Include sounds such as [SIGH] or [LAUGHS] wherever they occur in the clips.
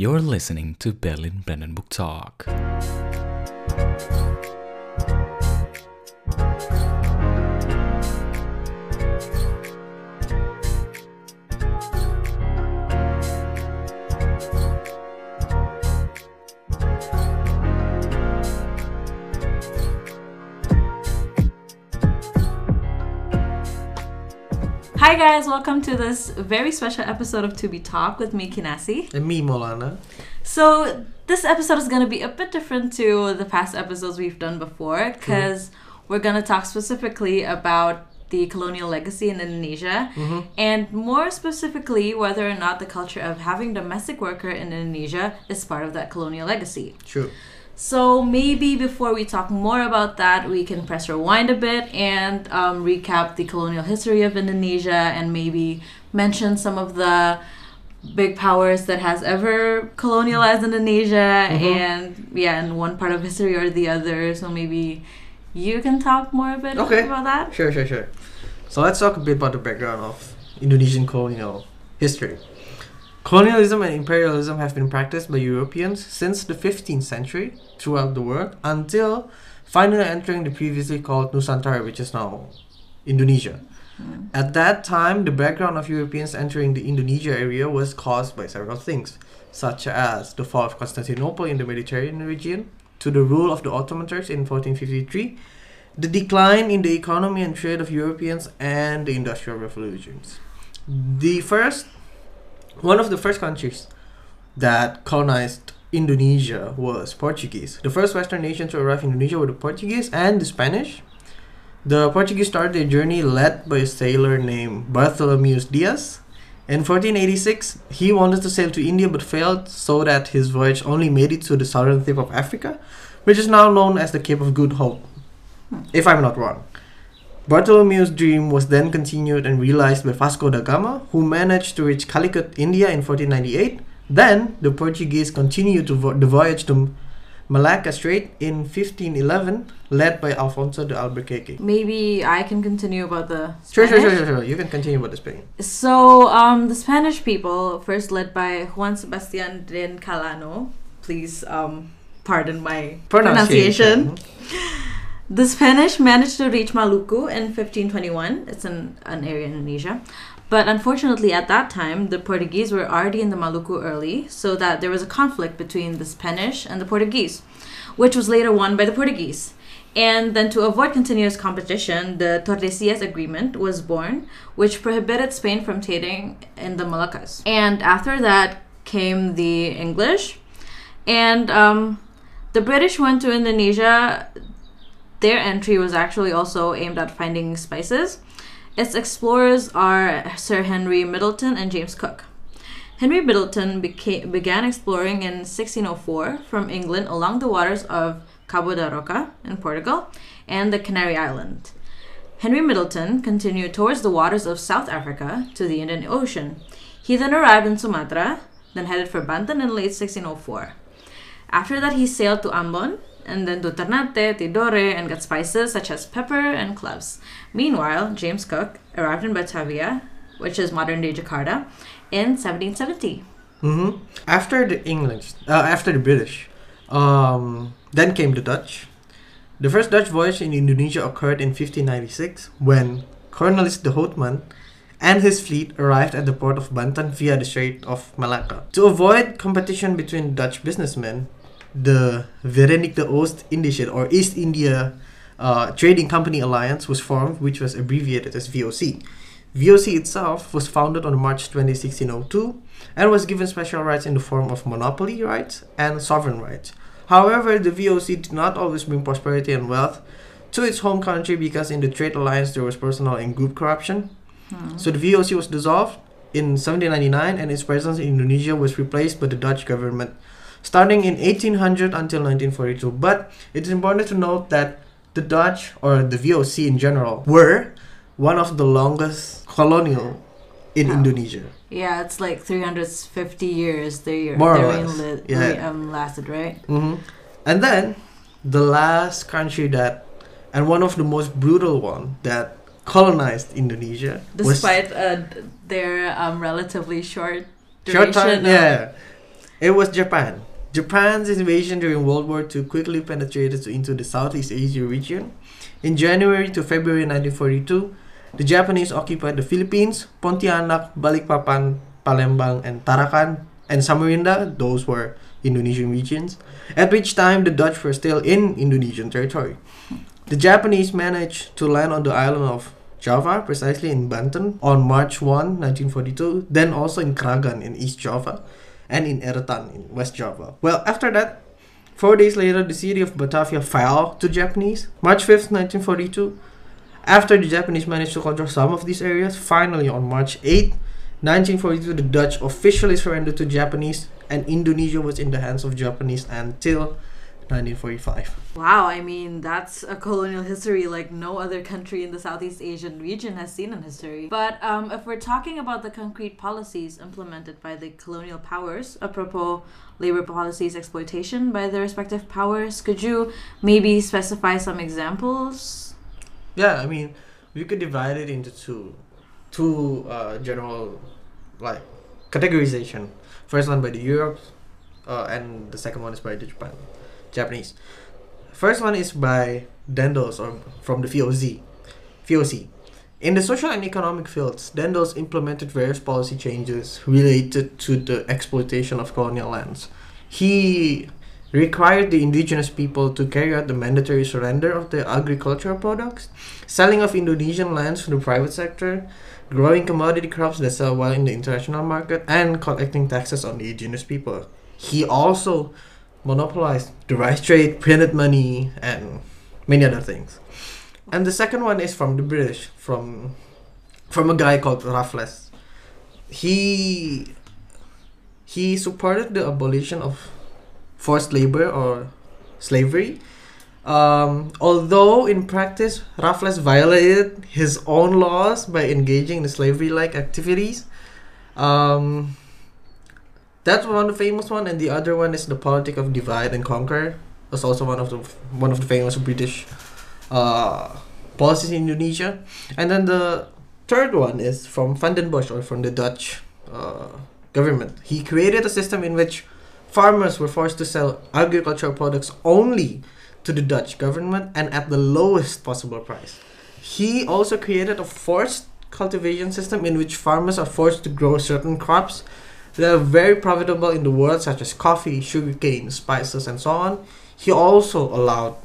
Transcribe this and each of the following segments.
You're listening to Berlin Brandenburg Talk. Guys, welcome to this very special episode of To Be Talk with me, Kinasi. And me, Molana. So this episode is going to be a bit different to the past episodes we've done before because we're going to talk specifically about the colonial legacy in Indonesia Mm-hmm. and more specifically whether or not the culture of having domestic worker in Indonesia is part of that colonial legacy. True. So maybe before we talk more about that, we can press rewind a bit and um, recap the colonial history of Indonesia and maybe mention some of the big powers that has ever colonialized Indonesia and yeah, in one part of history or the other. So maybe you can talk more a bit Okay. about that. Sure, sure, sure. So let's talk a bit about the background of Indonesian colonial history. Colonialism and imperialism have been practiced by Europeans since the 15th century throughout the world until finally entering the previously called Nusantara, which is now Indonesia. Hmm. At that time, the background of Europeans entering the Indonesia area was caused by several things, such as the fall of Constantinople in the Mediterranean region, to the rule of the Ottoman Turks in 1453, the decline in the economy and trade of Europeans, and the Industrial Revolutions. The first, one of the first countries that colonized Indonesia was Portuguese. The first Western nation to arrive in Indonesia were the Portuguese and the Spanish. The Portuguese started their journey led by a sailor named Bartholomew Diaz. In 1486, he wanted to sail to India but failed, so that his voyage only made it to the southern tip of Africa, which is now known as the Cape of Good Hope, hmm. if I'm not wrong. Bartholomew's dream was then continued and realized by Vasco da Gama, who managed to reach Calicut, India in 1498. Then, the Portuguese continued to vo- the voyage to Malacca Strait in 1511, led by Alfonso de Albuquerque. Maybe I can continue about the Sure, sure, sure, sure, sure. You can continue with the Spain. So, um, the Spanish people, first led by Juan Sebastian de Calano, please um, pardon my pronunciation. [LAUGHS] The Spanish managed to reach Maluku in 1521. It's an, an area in Indonesia. But unfortunately, at that time, the Portuguese were already in the Maluku early, so that there was a conflict between the Spanish and the Portuguese, which was later won by the Portuguese. And then, to avoid continuous competition, the Tordesillas Agreement was born, which prohibited Spain from trading in the Moluccas. And after that came the English, and um, the British went to Indonesia their entry was actually also aimed at finding spices. Its explorers are Sir Henry Middleton and James Cook. Henry Middleton began exploring in 1604 from England along the waters of Cabo da Roca in Portugal and the Canary Island. Henry Middleton continued towards the waters of South Africa to the Indian Ocean. He then arrived in Sumatra, then headed for Banten in late 1604. After that, he sailed to Ambon and then to Ternate, Tidore, and got spices such as pepper and cloves. Meanwhile, James Cook arrived in Batavia, which is modern day Jakarta, in 1770. hmm After the English, uh, after the British, um, then came the Dutch. The first Dutch voyage in Indonesia occurred in 1596 when Cornelis de Houtman and his fleet arrived at the port of Banten via the Strait of Malacca. To avoid competition between Dutch businessmen, the Verenigde Oost-Indische or East India uh, Trading Company Alliance was formed, which was abbreviated as VOC. VOC itself was founded on March 20, 1602, and was given special rights in the form of monopoly rights and sovereign rights. However, the VOC did not always bring prosperity and wealth to its home country because in the trade alliance there was personal and group corruption. So the VOC was dissolved in 1799 and its presence in Indonesia was replaced by the Dutch government starting in 1800 until 1942. But it is important to note that the Dutch or the VOC in general were one of the longest colonial in. Indonesia. Yeah, it's like 350 years their, More or less, li- yeah. um, lasted, right? hmm And then the last country that, and one of the most brutal one that colonized Indonesia was Despite uh, their um, relatively short short duration time. of- Yeah, It was Japan. Japan's invasion during World War II quickly penetrated into the Southeast Asia region. In January to February 1942, the Japanese occupied the Philippines, Pontianak, Balikpapan, Palembang, and Tarakan, and Samarinda, those were Indonesian regions, at which time the Dutch were still in Indonesian territory. The Japanese managed to land on the island of Java, precisely in Banten, on March 1, 1942, then also in Kragan in East Java, and in Eretan in West Java. Well, after that, four days later, the city of Batavia fell to Japanese. March 5th, 1942, after the Japanese managed to control some of these areas, finally on March 8, 1942, the Dutch officially surrendered to Japanese, and Indonesia was in the hands of Japanese until 1945. Wow, I mean, that's a colonial history like no other country in the Southeast Asian region has seen in history. But um, if we're talking about the concrete policies implemented by the colonial powers, apropos labor policies exploitation by the respective powers, could you maybe specify some examples? Yeah, I mean, we could divide it into two, two uh, general, like, categorization. First one by the Europe, uh, and the second one is by the Japan. Japanese. First one is by Daendels or from the VOC. VOC. In the social and economic fields, Daendels implemented various policy changes related to the exploitation of colonial lands. He required the indigenous people to carry out the mandatory surrender of their agricultural products, selling of Indonesian lands to the private sector, growing commodity crops that sell well in the international market, and collecting taxes on the indigenous people. He also monopolized the rice trade, printed money, and many other things. And the second one is from the British, from from a guy called Raffles. He he supported the abolition of forced labor or slavery. Um, although in practice, Raffles violated his own laws by engaging in slavery-like activities. Um, that's one of the famous one, and the other one is the politic of divide and conquer. That's also one of the one of the famous British uh, policies in Indonesia. And then the third one is from Van den Bosch or from the Dutch uh, government. He created a system in which farmers were forced to sell agricultural products only to the Dutch government and at the lowest possible price. He also created a forced cultivation system in which farmers are forced to grow certain crops they are very profitable in the world, such as coffee, sugarcane, spices, and so on. He also allowed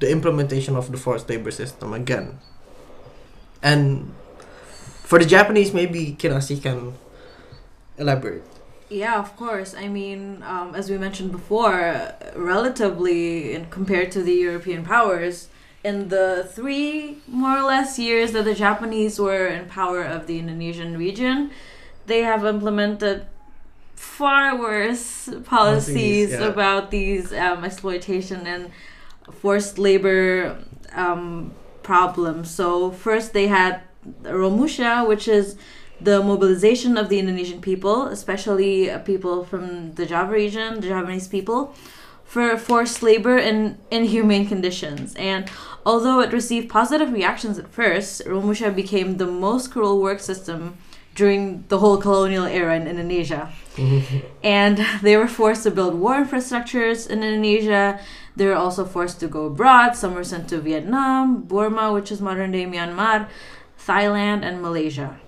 the implementation of the forced labor system again. And for the Japanese, maybe Kinasi can elaborate. Yeah, of course. I mean, um, as we mentioned before, relatively in, compared to the European powers, in the three more or less years that the Japanese were in power of the Indonesian region, they have implemented far worse policies yeah. about these um, exploitation and forced labor um, problems. So first they had Romusha, which is the mobilization of the Indonesian people, especially uh, people from the Java region, the Javanese people, for forced labor in inhumane conditions. And although it received positive reactions at first, Romusha became the most cruel work system during the whole colonial era in Indonesia. and they were forced to build war infrastructures in Indonesia. They were also forced to go abroad. Some were sent to Vietnam, Burma, which is modern day Myanmar, Thailand, and Malaysia.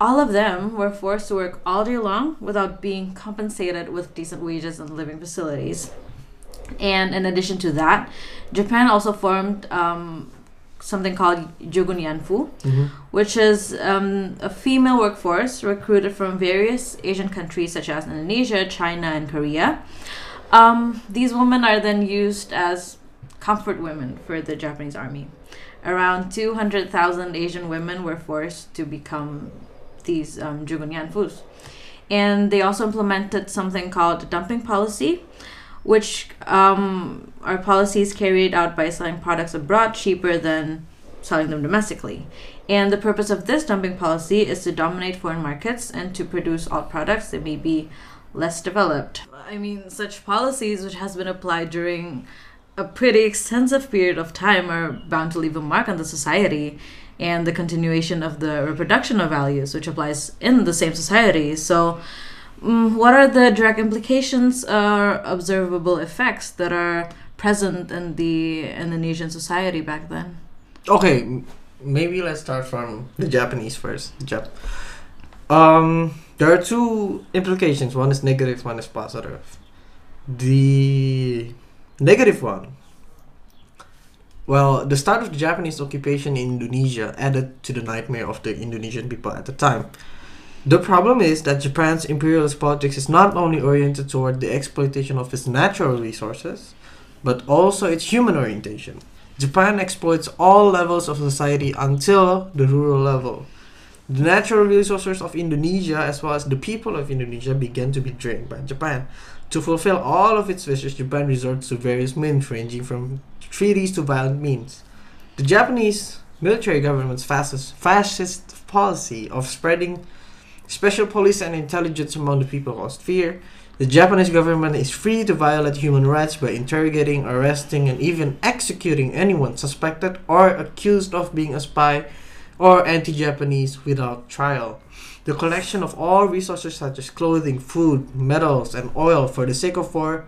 All of them were forced to work all day long without being compensated with decent wages and living facilities. And in addition to that, Japan also formed um, something called Jugun Ianfu, mm-hmm. which is um, a female workforce recruited from various Asian countries such as Indonesia, China, and Korea. Um, these women are then used as comfort women for the Japanese army. Around 200,000 Asian women were forced to become these um, Jugun Ianfus. And they also implemented something called dumping policy, which um, are policies carried out by selling products abroad cheaper than selling them domestically. And the purpose of this dumping policy is to dominate foreign markets and to produce all products that may be less developed. I mean, such policies, which has been applied during a pretty extensive period of time, are bound to leave a mark on the society and the continuation of the reproduction of values, which applies in the same society. So, mm, what are the direct implications or observable effects that are present in the Indonesian society back then? Okay, maybe let's start from the Japanese first. Jap- um, there are two implications. One is negative, one is positive. The negative one. Well, the start of the Japanese occupation in Indonesia added to the nightmare of the Indonesian people at the time. The problem is that Japan's imperialist politics is not only oriented toward the exploitation of its natural resources, but also its human orientation. Japan exploits all levels of society until the rural level. The natural resources of Indonesia, as well as the people of Indonesia, began to be drained by Japan. To fulfill all of its wishes, Japan resorts to various means, ranging from treaties to violent means. The Japanese military government's fascist, fascist policy of spreading special police and intelligence among the people caused fear. The Japanese government is free to violate human rights by interrogating, arresting, and even executing anyone suspected or accused of being a spy or anti Japanese without trial. The collection of all resources such as clothing, food, metals, and oil for the sake of war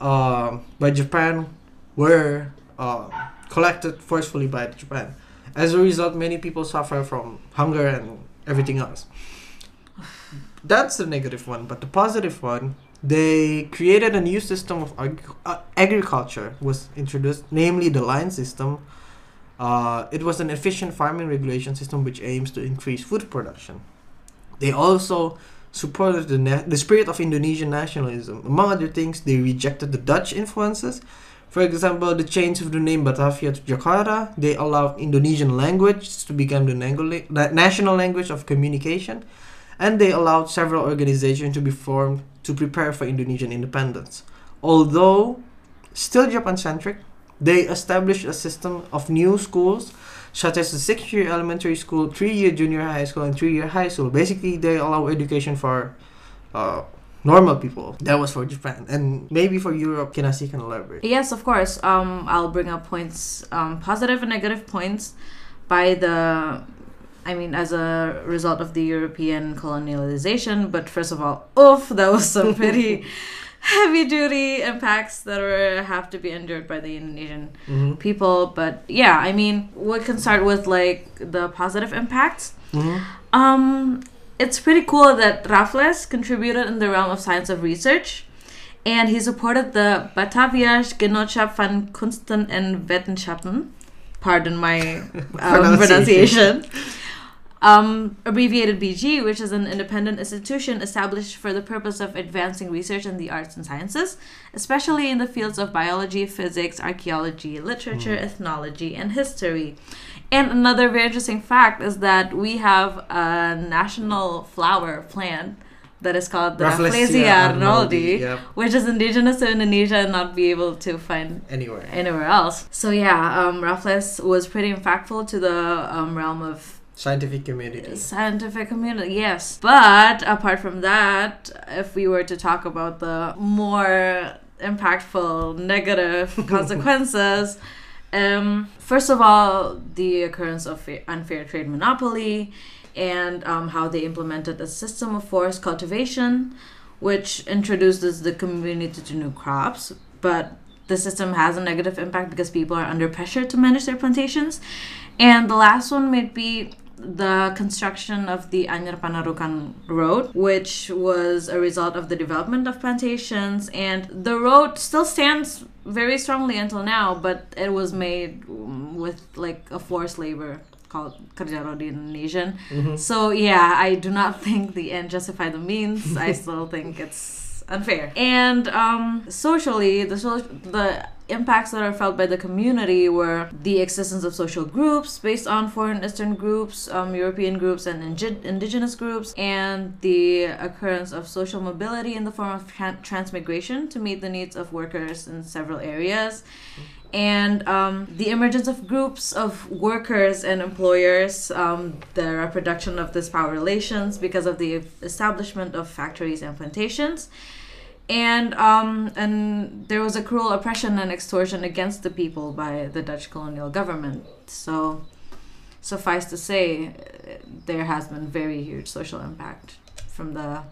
uh, by Japan were uh, collected forcefully by Japan. As a result, many people suffer from hunger and everything else. That's the negative one, but the positive one, they created a new system of ag- uh, agriculture was introduced, namely the line system. Uh, it was an efficient farming regulation system which aims to increase food production. They also supported the, na- the spirit of Indonesian nationalism. Among other things, they rejected the Dutch influences. For example, the change of the name Batavia to Jakarta. They allowed Indonesian language to become the la- national language of communication. And they allowed several organizations to be formed to prepare for Indonesian independence. Although still Japan centric, they established a system of new schools such as the six year elementary school, three year junior high school, and three year high school. Basically, they allow education for uh, normal people. That was for Japan. And maybe for Europe, Kinasi can elaborate. Yes, of course. Um, I'll bring up points, um, positive and negative points, by the, I mean, as a result of the European colonialization. But first of all, oof, that was some pretty [LAUGHS] heavy duty impacts that were have to be endured by the Indonesian Mm-hmm. people. But yeah, I mean, we can start with like the positive impacts. Mm-hmm. Um, it's pretty cool that Raffles contributed in the realm of science of research, and he supported the Batavia Genootschap van Kunsten en Wetenschappen. Pardon my [LAUGHS] um, pronunciation. [LAUGHS] Um, abbreviated BG, which is an independent institution established for the purpose of advancing research in the arts and sciences, especially in the fields of biology, physics, archaeology, literature, ethnology, and history. And another very interesting fact is that we have a national flower plant that is called the Rafflesia arnoldi, Yep. which is indigenous to Indonesia and not be able to find Anywhere. anywhere else. So yeah, um, Raffles was pretty impactful to the um, realm of Scientific community. scientific community. Yes, but apart from that, if we were to talk about the more impactful negative [LAUGHS] consequences. Um, first of all, the occurrence of unfair trade monopoly and um, how they implemented a system of forced cultivation, which introduces the community to new crops. But the system has a negative impact because people are under pressure to manage their plantations. And the last one might be the construction of the Anyer Panarukan Road, which was a result of the development of plantations. And the road still stands very strongly until now, but it was made mm, with like a forced labor called Kerja Rodi Indonesian. Mm-hmm. So yeah, I do not [LAUGHS] think the end justify the means. I [LAUGHS] still think it's unfair. And um, socially, the so- the impacts that are felt by the community were the existence of social groups based on foreign Eastern groups, um, European groups, and ingi- indigenous groups, and the occurrence of social mobility in the form of tran- transmigration to meet the needs of workers in several areas and um, the emergence of groups of workers and employers, um, the reproduction of this power relations because of the establishment of factories and plantations, and um, and there was a cruel oppression and extortion against the people by the Dutch colonial government. So, suffice to say, there has been very huge social impact from the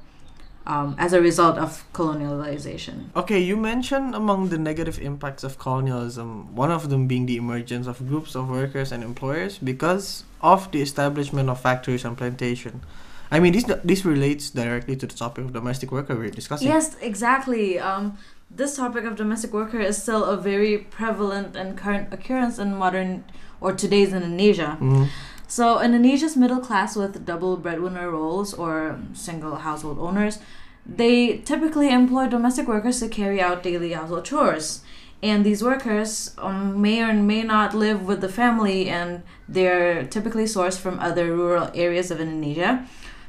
um, as a result of colonialization. Okay, you mentioned among the negative impacts of colonialism, one of them being the emergence of groups of workers and employers because of the establishment of factories and plantation. I mean, this this relates directly to the topic of domestic worker we're discussing. Yes, exactly. Um, this topic of domestic worker is still a very prevalent and current occurrence in modern or today's Indonesia. Mhm. So, Indonesia's middle class with double breadwinner roles or single household owners, they typically employ domestic workers to carry out daily household chores. And these workers um, may or may not live with the family, and they're typically sourced from other rural areas of Indonesia.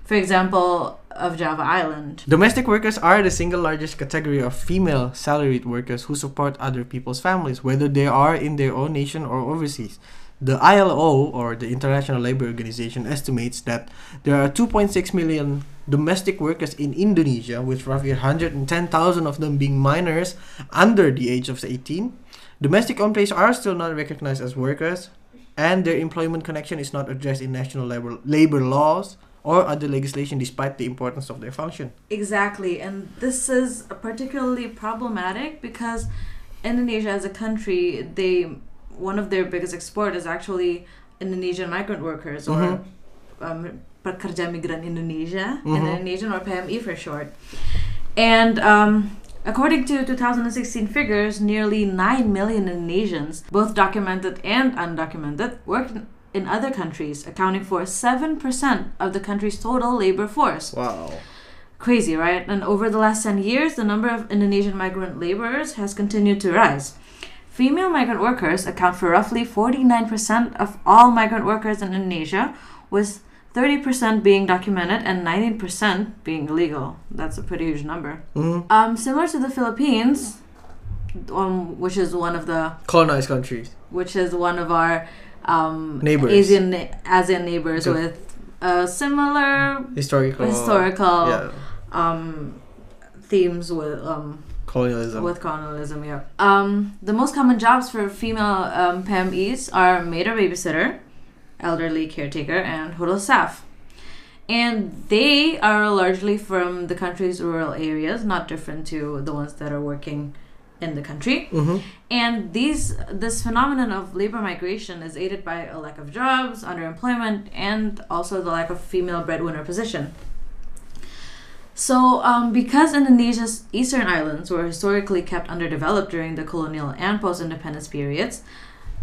For example, of Java Island. Domestic workers are the single largest category of female salaried workers who support other people's families, whether they are in their own nation or overseas. The ILO, or the International Labour Organization, estimates that there are 2.6 million domestic workers in Indonesia, with roughly 110,000 of them being minors under the age of 18. Domestic employees are still not recognized as workers, and their employment connection is not addressed in national labor, labor laws or other legislation despite the importance of their function. Exactly, and this is particularly problematic because Indonesia as a country, they one of their biggest export is actually Indonesian migrant workers or Mhm. um, pekerja migran Indonesia, Mhm. Indonesian or PMI for short. And um, according to 2016 figures, nearly 9 million Indonesians, both documented and undocumented, worked in- other countries, accounting for 7% of the country's total labor force. Wow. Crazy, right? And over the last 10 years, the number of Indonesian migrant laborers has continued to rise. Female migrant workers account for roughly 49% of all migrant workers in Indonesia, with 30% being documented and 19% being illegal. That's a pretty huge number. Mhm. Um, similar to the Philippines, um, which is one of the Colonized countries. which is one of our um, Neighbors. Asian Asian neighbors The- with a similar Historical. historical Yeah. um, themes with um, Colonialism. with colonialism. Yeah. Um, the most common jobs for female um, PMIs are maid or babysitter, elderly caretaker, and hotel staff. And they are largely from the country's rural areas, not different to the ones that are working in the country. hmm And these this phenomenon of labor migration is aided by a lack of jobs, underemployment, and also the lack of female breadwinner position. So, um, because Indonesia's eastern islands were historically kept underdeveloped during the colonial and post-independence periods,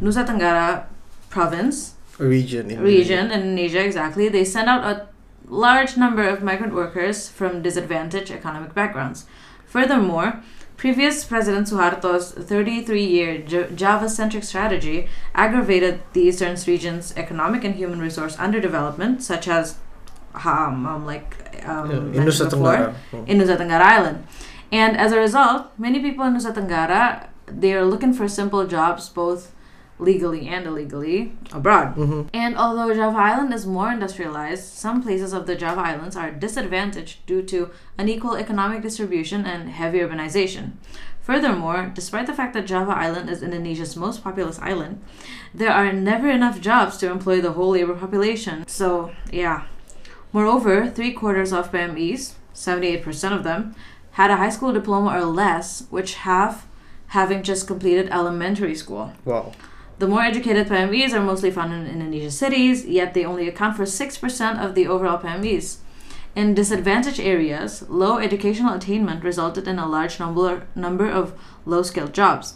Nusa Tenggara province Region. In region in Indonesia exactly they sent out a large number of migrant workers from disadvantaged economic backgrounds. Furthermore, previous President Suharto's 33-year Java-centric strategy aggravated the eastern region's economic and human resource underdevelopment, such as um, um like um, Yeah, Nusa Tenggara. Oh. in Nusa Tenggara Island. And as a result, many people in Nusa Tenggara they are looking for simple jobs both legally and illegally abroad. Mhm. And although Java Island is more industrialized, some places of the Java Islands are disadvantaged due to unequal economic distribution and heavy urbanization. Furthermore, despite the fact that Java Island is Indonesia's most populous island, there are never enough jobs to employ the whole labor population. So, yeah. Moreover, three quarters of PMIs, 78% of them, had a high school diploma or less, which half having just completed elementary school. Wow. The more educated PMIs are mostly found in Indonesian cities, yet they only account for 6% of the overall PMIs. In disadvantaged areas, low educational attainment resulted in a large number, number of low skilled jobs.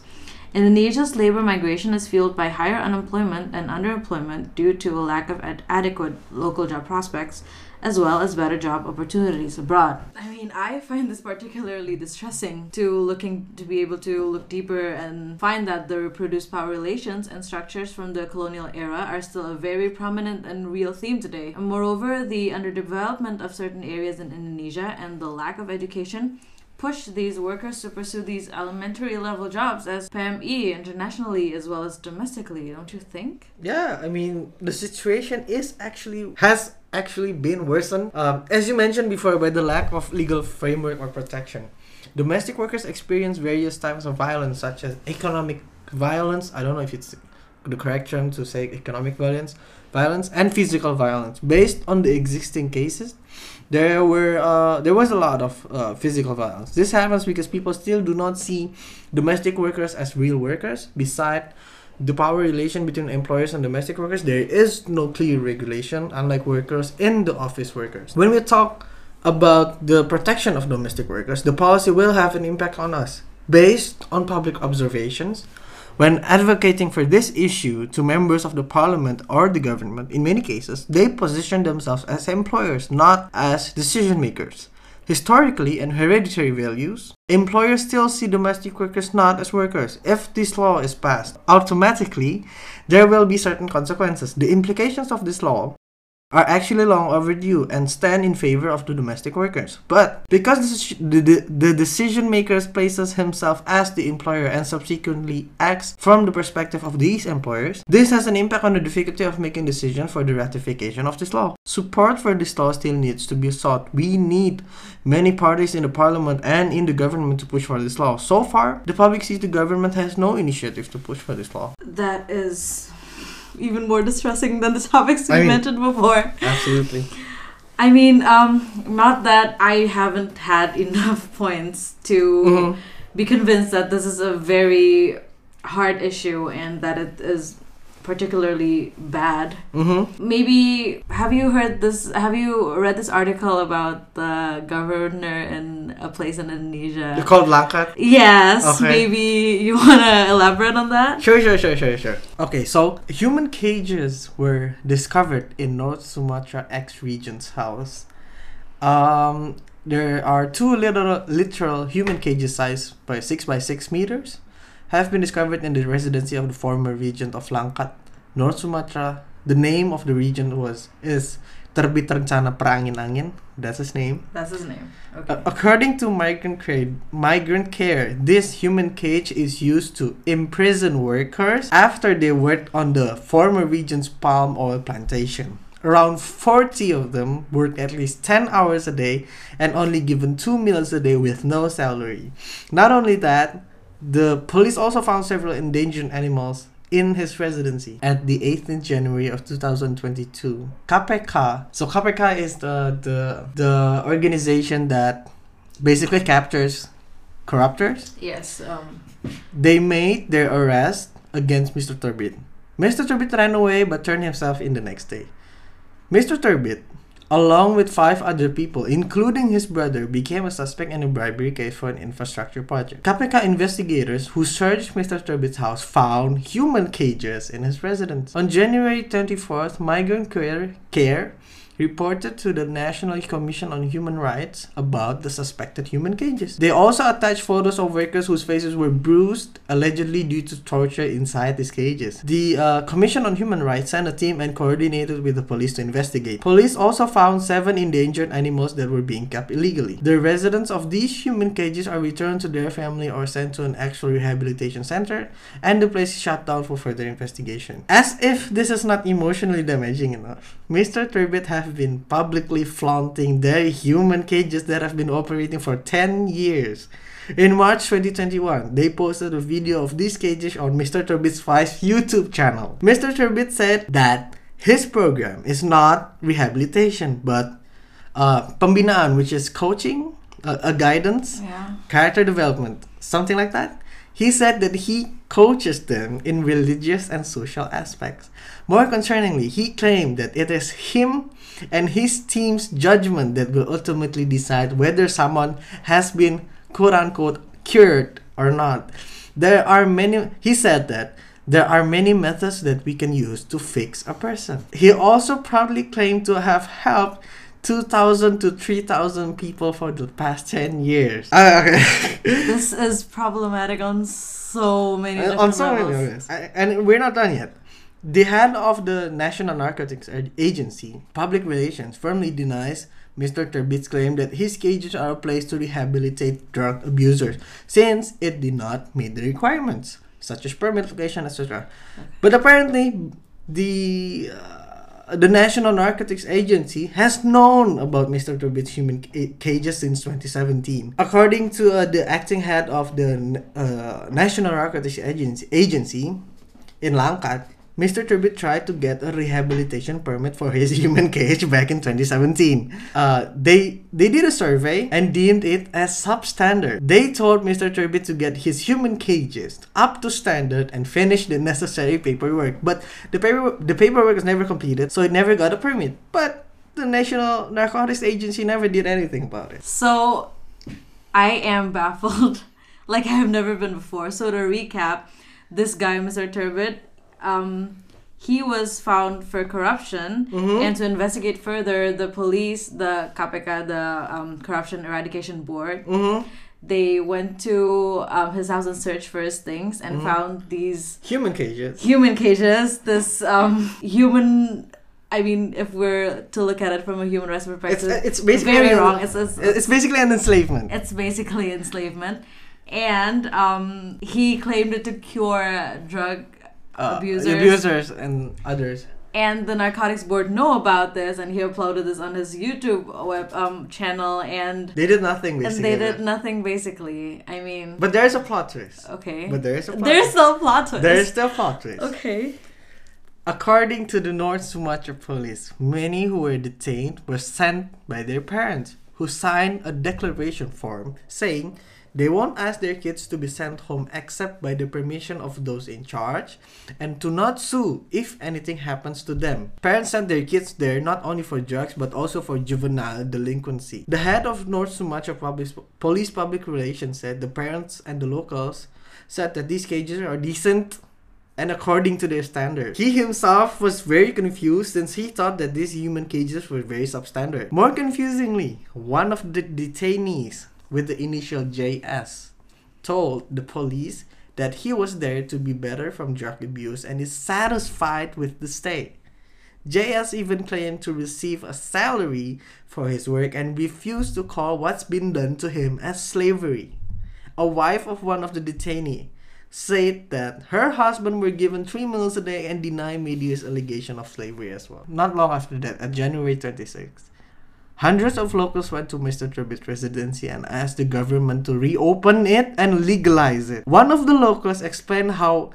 Indonesia's labor migration is fueled by higher unemployment and underemployment due to a lack of ad- adequate local job prospects, as well as better job opportunities abroad. I mean, I find this particularly distressing to looking to be able to look deeper and find that the reproduced power relations and structures from the colonial era are still a very prominent and real theme today. And moreover, the underdevelopment of certain areas in Indonesia and the lack of education push these workers to pursue these elementary level jobs as PMI internationally as well as domestically, don't you think? Yeah, I mean the situation is actually has actually been worsened. Um, as you mentioned before, by the lack of legal framework or protection. Domestic workers experience various types of violence, such as economic violence. I don't know if it's the correct term to say economic violence, violence and physical violence. Based on the existing cases, there were uh, there was a lot of uh, physical violence. This happens because people still do not see domestic workers as real workers. Beside the power relation between employers and domestic workers, there is no clear regulation, unlike workers in the office workers. When we talk about the protection of domestic workers, the policy will have an impact on us. Based on public observations, when advocating for this issue to members of the parliament or the government, in many cases, they position themselves as employers, not as decision makers. Historically and hereditary values, employers still see domestic workers not as workers. If this law is passed, automatically there will be certain consequences. The implications of this law are actually long overdue and stand in favor of the domestic workers. But because the, the, the decision makers places himself as the employer and subsequently acts from the perspective of these employers, this has an impact on the difficulty of making decisions for the ratification of this law. Support for this law still needs to be sought. We need many parties in the parliament and in the government to push for this law. So far, the public sees the government has no initiative to push for this law. That is even more distressing than the topics [LAUGHS] we I mean, mentioned before. Absolutely. I mean, um, not that I haven't had enough [LAUGHS] points to mm-hmm. be convinced that this is a very hard issue and that it is particularly bad. Mm-hmm. Maybe have you heard this? Have you read this article about the governor in a place in Indonesia? You called Langkat. Yes. Okay. Maybe you [LAUGHS] wanna elaborate on that? Sure, sure, sure, sure, sure. Okay, so human cages were discovered in North Sumatra ex regent's house. Um, there are two little literal human cages sized by six by six meters have been discovered in the residency of the former regent of Langkat, North Sumatra. The name of the region was is Terbit Rencana Perangin-angin. That's his name. That's his name. Okay. Uh, according to migrant care, migrant care, this human cage is used to imprison workers after they worked on the former region's palm oil plantation. Around 40 of them work at least 10 hours a day and only given 2 meals a day with no salary. Not only that, the police also found several endangered animals in his residency at the 18th January of 2022. KPK. So KPK is the the the organization that basically captures corruptors. Yes. Um. They made their arrest against Mr. Terbit. Mr. Terbit ran away but turned himself in the next day. Mr. Terbit along with five other people, including his brother, became a suspect in a bribery case for an infrastructure project. KPK investigators who searched Mr. Terbit's house found human cages in his residence. On January 24th, Migrant Care, Care reported to the National Commission on Human Rights about the suspected human cages. They also attached photos of workers whose faces were bruised, allegedly due to torture inside these cages. The uh, Commission on Human Rights sent a team and coordinated with the police to investigate. Police also found seven endangered animals that were being kept illegally. The residents of these human cages are returned to their family or sent to an actual rehabilitation center, and the place is shut down for further investigation. As if this is not emotionally damaging enough, Mr. Has have been publicly flaunting their human cages that have been operating for 10 years. In March 2021, they posted a video of these cages on Mr. Terbit's Vice YouTube channel. Mr. Terbit said that his program is not rehabilitation, but uh, pembinaan, which is coaching, uh, a guidance, yeah. character development, something like that. He said that he coaches them in religious and social aspects. More concerningly, he claimed that it is him and his team's judgment that will ultimately decide whether someone has been quote unquote cured or not. There are many, he said that there are many methods that we can use to fix a person. He also proudly claimed to have helped 2,000 to 3,000 people for the past 10 years. Uh, okay. [LAUGHS] this is problematic on so many uh, on so levels. many levels. And we're not done yet. The head of the National Narcotics Agency, Public Relations, firmly denies Mr. Terbit's claim that his cages are a place to rehabilitate drug abusers since it did not meet the requirements, such as permit location, etc. But apparently, the uh, the National Narcotics Agency has known about Mr. Terbit's human cages since 2017. According to uh, the acting head of the uh, National Narcotics Agency, Agency in Langkat, Mr. Terbit tried to get a rehabilitation permit for his [LAUGHS] human cage back in 2017. Uh, they they did a survey and deemed it as substandard. They told Mr. Terbit to get his human cages up to standard and finish the necessary paperwork. But the paper the paperwork was never completed, so it never got a permit. But the National Narcotics Agency never did anything about it. So, I am baffled, [LAUGHS] like I have never been before. So to recap, this guy, Mr. Terbit, um, he was found for corruption, Mhm. and to investigate further, the police, the KPK, the um, Corruption Eradication Board, Mm-hmm. they went to um, his house and searched for his things and Mhm. found these Human cages. human cages. This um, human. I mean, if we're to look at it from a human rights perspective, it's basically very an- wrong. It's, it's, It's basically an enslavement. it's basically enslavement and um, he claimed it to cure drug Uh, abusers. abusers and others. and the narcotics board know about this and he uploaded this on his youtube web um, channel and They did nothing and they did nothing basically i mean But there's a plot twist. okay But there is a plot there's twist. still plot twist There is still a plot twist. okay According to the North Sumatra police, many who were detained were sent by their parents, who signed a declaration form saying they won't ask their kids to be sent home except by the permission of those in charge and to not sue if anything happens to them. Parents send their kids there not only for drugs but also for juvenile delinquency. The head of North Sumatra Public, Police Public Relations said the parents and the locals said that these cages are decent and according to their standard. He himself was very confused since he thought that these human cages were very substandard. More confusingly, one of the detainees with the initial JS told the police that he was there to be better from drug abuse and is satisfied with the stay. JS even claimed to receive a salary for his work and refused to call what's been done to him as slavery. A wife of one of the detainees said that her husband were given three meals a day and denied media's allegation of slavery as well. Not long after that, at January 26th, hundreds of locals went to Mr. Terbit's residency and asked the government to reopen it and legalize it. One of the locals explained how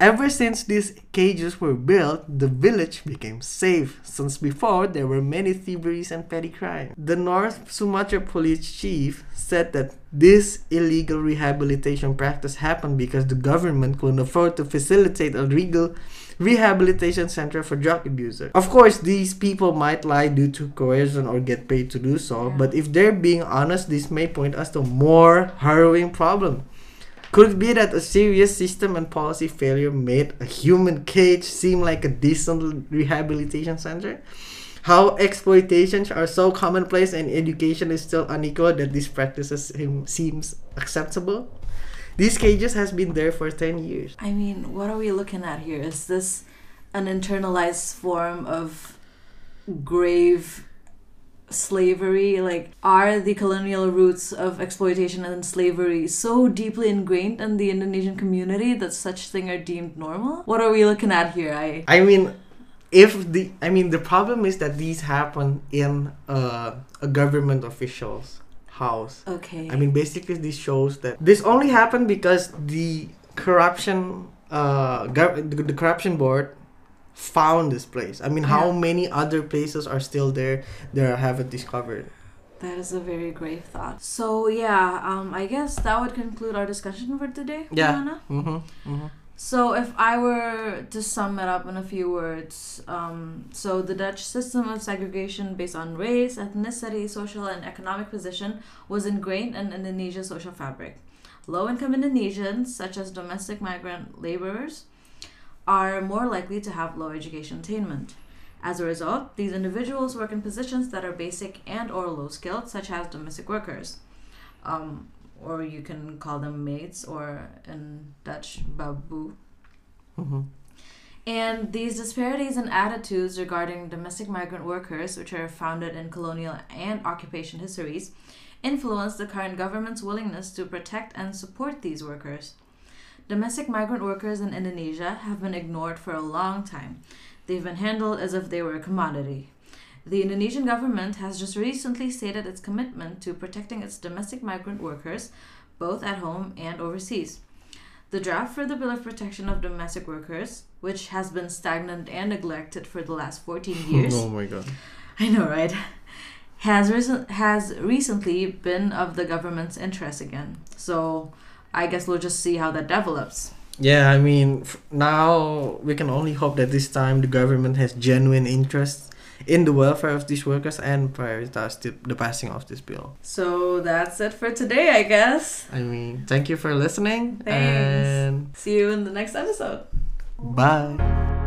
Ever since these cages were built, the village became safe, since before there were many thieveries and petty crime. The North Sumatra police chief said that this illegal rehabilitation practice happened because the government couldn't afford to facilitate a legal rehabilitation center for drug abusers. Of course, these people might lie due to coercion or get paid to do so, but if they're being honest, this may point us to more harrowing problem. Could it be that a serious system and policy failure made a human cage seem like a decent rehabilitation center? How exploitations are so commonplace and education is still unequal that these practices seem, seems acceptable? These cages has been there for 10 years. i mean what are we looking at here? Is this an internalized form of grave slavery? Like are the colonial roots of exploitation and slavery so deeply ingrained in the indonesian community that such thing are deemed normal? What are we looking at here? I I mean, if the I mean the problem is that these happen in uh, a government official's house. okay I mean, basically, this shows that this only happened because the corruption, uh, gov- the, the corruption board found this place. I mean, how Yeah. many other places are still there that I haven't discovered? that is a very grave thought so yeah um i guess that would conclude our discussion for today Yeah. Mm-hmm. mm-hmm. So, if I were to sum it up in a few words, um, so the Dutch system of segregation based on race, ethnicity, social, and economic position was ingrained in Indonesia's social fabric. Low income Indonesians, such as domestic migrant laborers, are more likely to have low education attainment. As a result, these individuals work in positions that are basic and or low skilled, such as domestic workers. Um, or you can call them maids or in Dutch babu. Mm-hmm. And these disparities in attitudes regarding domestic migrant workers, which are founded in colonial and occupation histories, influence the current government's willingness to protect and support these workers. Domestic migrant workers in Indonesia have been ignored for a long time. They've been handled as if they were a commodity. The Indonesian government has just recently stated its commitment to protecting its domestic migrant workers, both at home and overseas. The draft for the Bill of Protection of Domestic Workers, which has been stagnant and neglected for the last 14 [LAUGHS] years. oh my god. I know, right? Has recent has recently been of the government's interest again. So I guess we'll just see how that develops. Yeah, I mean, f- now we can only hope that this time the government has genuine interest in the welfare of these workers and prioritize the, the passing of this bill. So that's it for today, I guess. I mean, thank you for listening Thanks. and See you in the next episode. bye.